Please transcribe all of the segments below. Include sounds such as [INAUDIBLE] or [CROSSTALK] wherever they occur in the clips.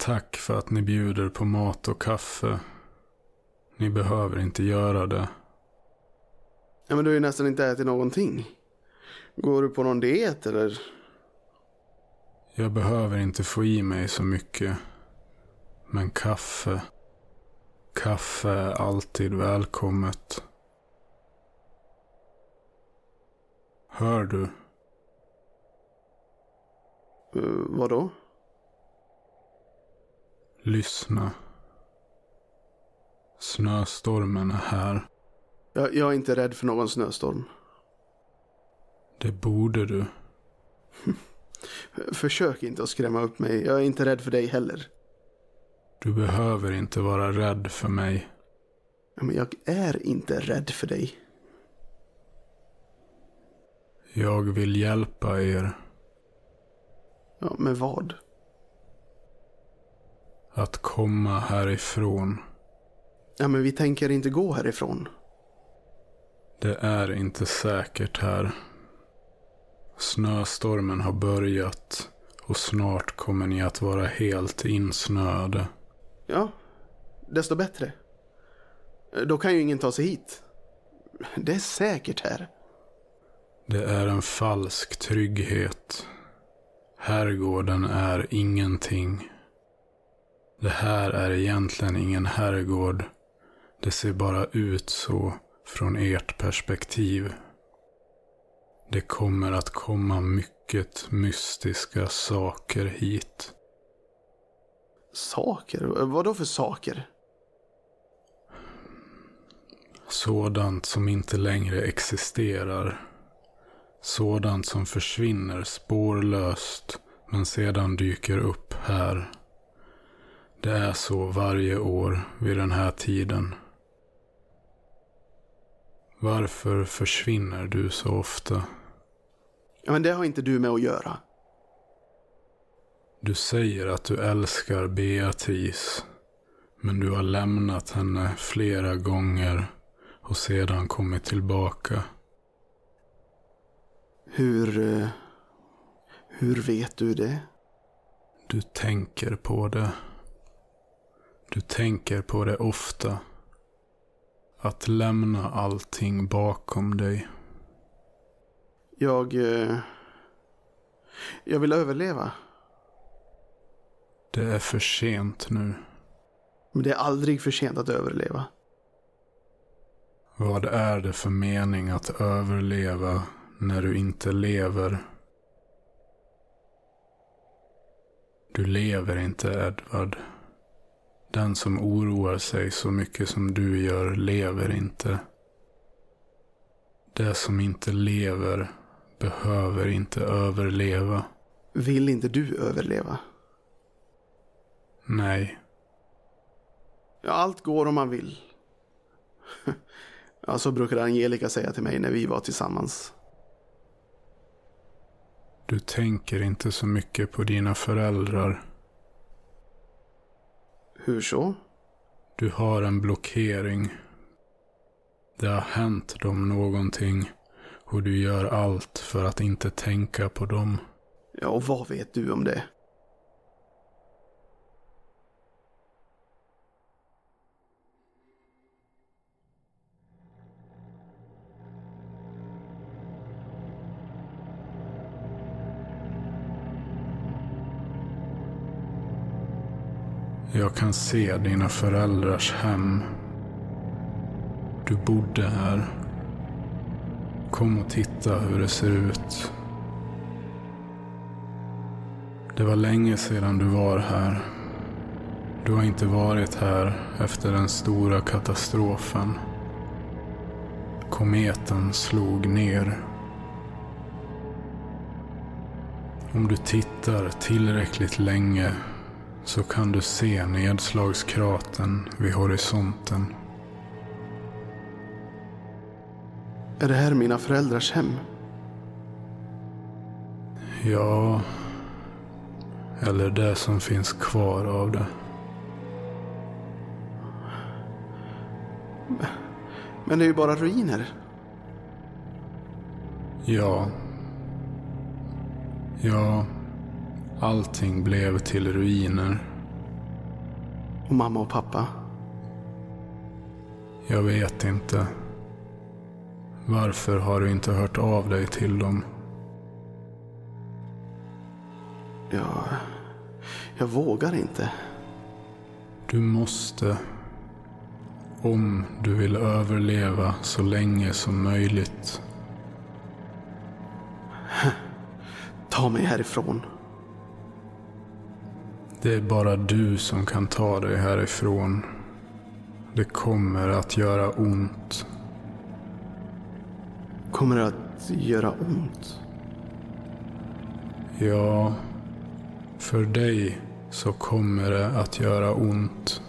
Tack för att ni bjuder på mat och kaffe. Ni behöver inte göra det. Ja, men du har ju nästan inte ätit någonting. Går du på någon diet eller? Jag behöver inte få i mig så mycket. Men kaffe. Kaffe är alltid välkommet. Hör du? Uh, vadå? Lyssna. Snöstormen är här. Jag, jag är inte rädd för någon snöstorm. Det borde du. [LAUGHS] Försök inte att skrämma upp mig. Jag är inte rädd för dig heller. Du behöver inte vara rädd för mig. Men jag är inte rädd för dig. Jag vill hjälpa er. Ja, med vad? Att komma härifrån. Ja, men vi tänker inte gå härifrån. Det är inte säkert här. Snöstormen har börjat och snart kommer ni att vara helt insnöade. Ja, desto bättre. Då kan ju ingen ta sig hit. Det är säkert här. Det är en falsk trygghet. Herrgården är ingenting. Det här är egentligen ingen herrgård. Det ser bara ut så från ert perspektiv. Det kommer att komma mycket mystiska saker hit. Saker? Vad då för saker? Sådant som inte längre existerar. Sådant som försvinner spårlöst men sedan dyker upp här. Det är så varje år vid den här tiden. Varför försvinner du så ofta? Ja, men det har inte du med att göra. Du säger att du älskar Beatrice. Men du har lämnat henne flera gånger och sedan kommit tillbaka. Hur... eh, Hur vet du det? Du tänker på det. Du tänker på det ofta. Att lämna allting bakom dig. Jag... eh, Jag vill överleva. Det är för sent nu. Men det är aldrig för sent att överleva. Vad är det för mening att överleva när du inte lever? Du lever inte, Edvard. Den som oroar sig så mycket som du gör lever inte. Det som inte lever behöver inte överleva. Vill inte du överleva? Nej, Ja, allt går om man vill. [LAUGHS] Ja, så brukade Angelica säga till mig när vi var tillsammans. du tänker inte så mycket på dina föräldrar. Hur så? Du har en blockering. Det har hänt dem någonting och du gör allt för att inte tänka på dem. Ja, och vad vet du om det? Jag kan se dina föräldrars hem. Du bodde här. Kom och titta hur det ser ut. Det var länge sedan du var här. Du har inte varit här efter den stora katastrofen. Kometen slog ner. Om du tittar tillräckligt länge så kan du se nedslagskraten vid horisonten. Är det här mina föräldrars hem? Ja, eller det som finns kvar av det. Men det är ju bara ruiner. Ja. Ja, allting blev till ruiner. Och mamma och pappa? Jag vet inte. Varför har du inte hört av dig till dem? Jag... Jag vågar inte. Du måste. Om du vill överleva så länge som möjligt. Ta mig härifrån. Det är bara du som kan ta dig härifrån. Det kommer att göra ont. Kommer det att göra ont? Ja, för dig så kommer det att göra ont.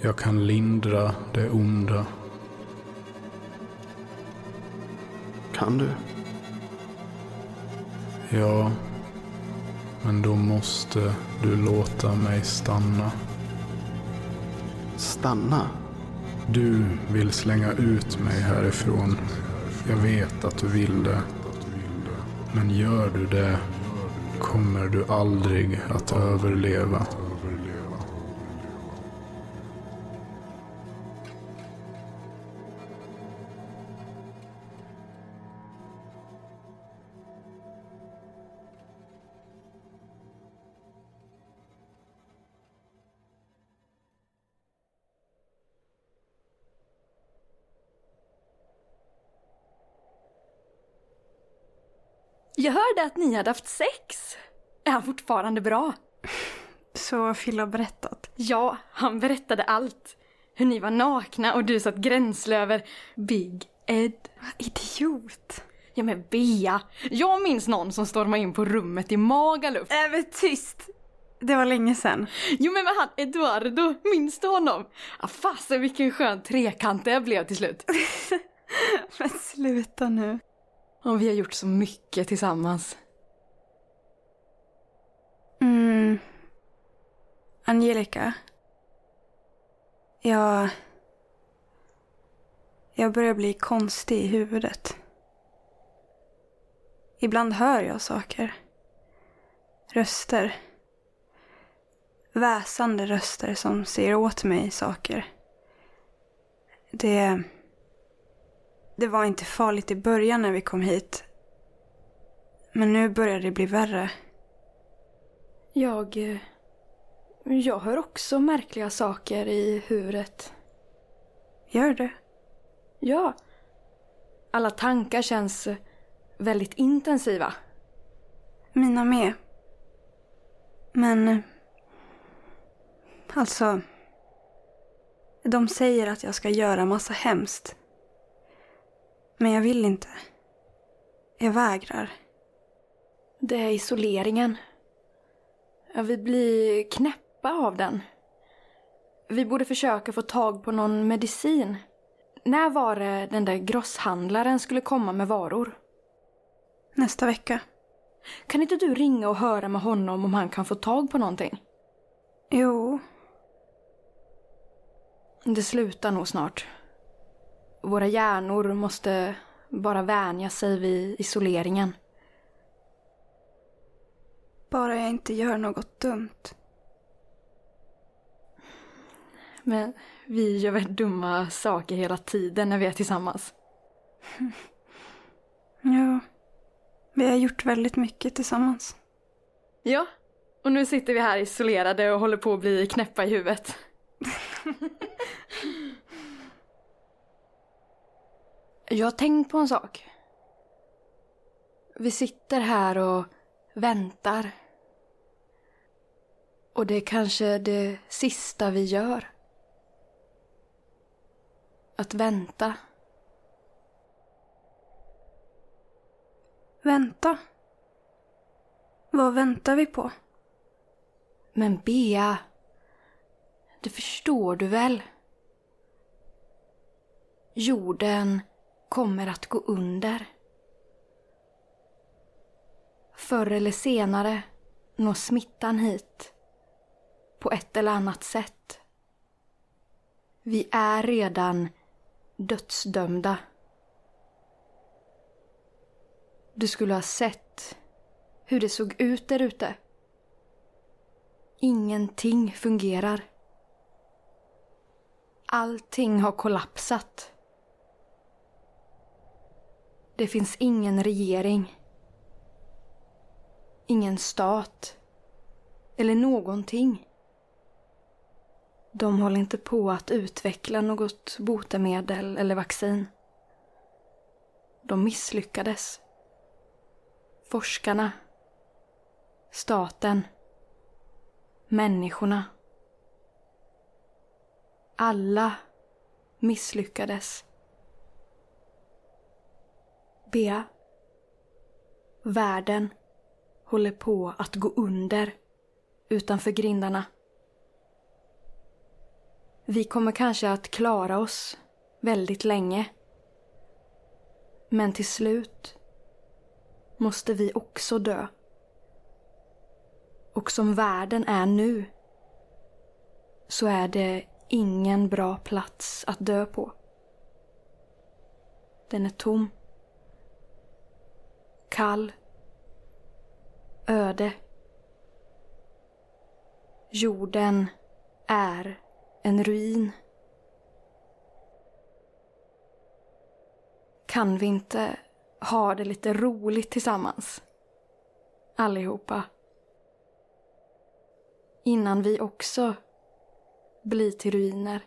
Jag kan lindra det onda. Kan du? Ja, men då måste du låta mig stanna. Stanna? Du vill slänga ut mig härifrån. Jag vet att du vill det. Men gör du det kommer du aldrig att överleva. Jag hörde att ni hade haft sex. Är han fortfarande bra? Så har Phil berättat. Ja, han berättade allt. Hur ni var nakna och du satt gränsle över Big Ed. Idiot. Ja men Bea, jag minns någon som stormade in på rummet i Magaluf. Äh men tyst! Det var länge sedan. Jo men han Eduardo, minns du honom? Ah, fasen vilken skön trekant det blev till slut. [LAUGHS] men sluta nu. Och vi har gjort så mycket tillsammans. Mm. Angelica. Jag... Jag börjar bli konstig i huvudet. Ibland hör jag saker. Röster. Väsande röster som säger åt mig saker. Det... Det var inte farligt i början när vi kom hit. Men nu börjar det bli värre. Jag... eh, Jag hör också märkliga saker i huvudet. Gör det? Ja. Alla tankar känns väldigt intensiva. Mina med. Men... Alltså... De säger att jag ska göra massa hemskt. Men jag vill inte. Jag vägrar. Det är isoleringen. Vi blir knäppa av den. Vi borde försöka få tag på någon medicin. När var det den där grosshandlaren skulle komma med varor? Nästa vecka. Kan inte du ringa och höra med honom om han kan få tag på någonting? Jo, Det slutar nog snart. Våra hjärnor måste bara vänja sig vid isoleringen. bara jag inte gör något dumt. Men vi gör väl dumma saker hela tiden när vi är tillsammans. [LAUGHS] Ja, vi har gjort väldigt mycket tillsammans. Ja, och nu sitter vi här isolerade och håller på att bli knäppa i huvudet. [LAUGHS] Jag har tänkt på en sak. Vi sitter här och väntar. Och det är kanske det sista vi gör. Att vänta. Vänta. Vad väntar vi på? Men Bea, det förstår du väl? Jorden kommer att gå under. Förr eller senare når smittan hit. På ett eller annat sätt. Vi är redan dödsdömda. Du skulle ha sett hur det såg ut där ute. Ingenting fungerar. Allting har kollapsat. Det finns ingen regering. Ingen stat. Eller någonting. De håller inte på att utveckla något botemedel eller vaccin. De misslyckades. Forskarna. Staten. Människorna. Alla misslyckades. Bea. Världen håller på att gå under utanför grindarna. Vi kommer kanske att klara oss väldigt länge. Men till slut måste vi också dö. Och som världen är nu så är det ingen bra plats att dö på. Den är tom. Kall. Öde. Jorden är en ruin. Kan vi inte ha det lite roligt tillsammans? Allihopa. Innan vi också blir till ruiner.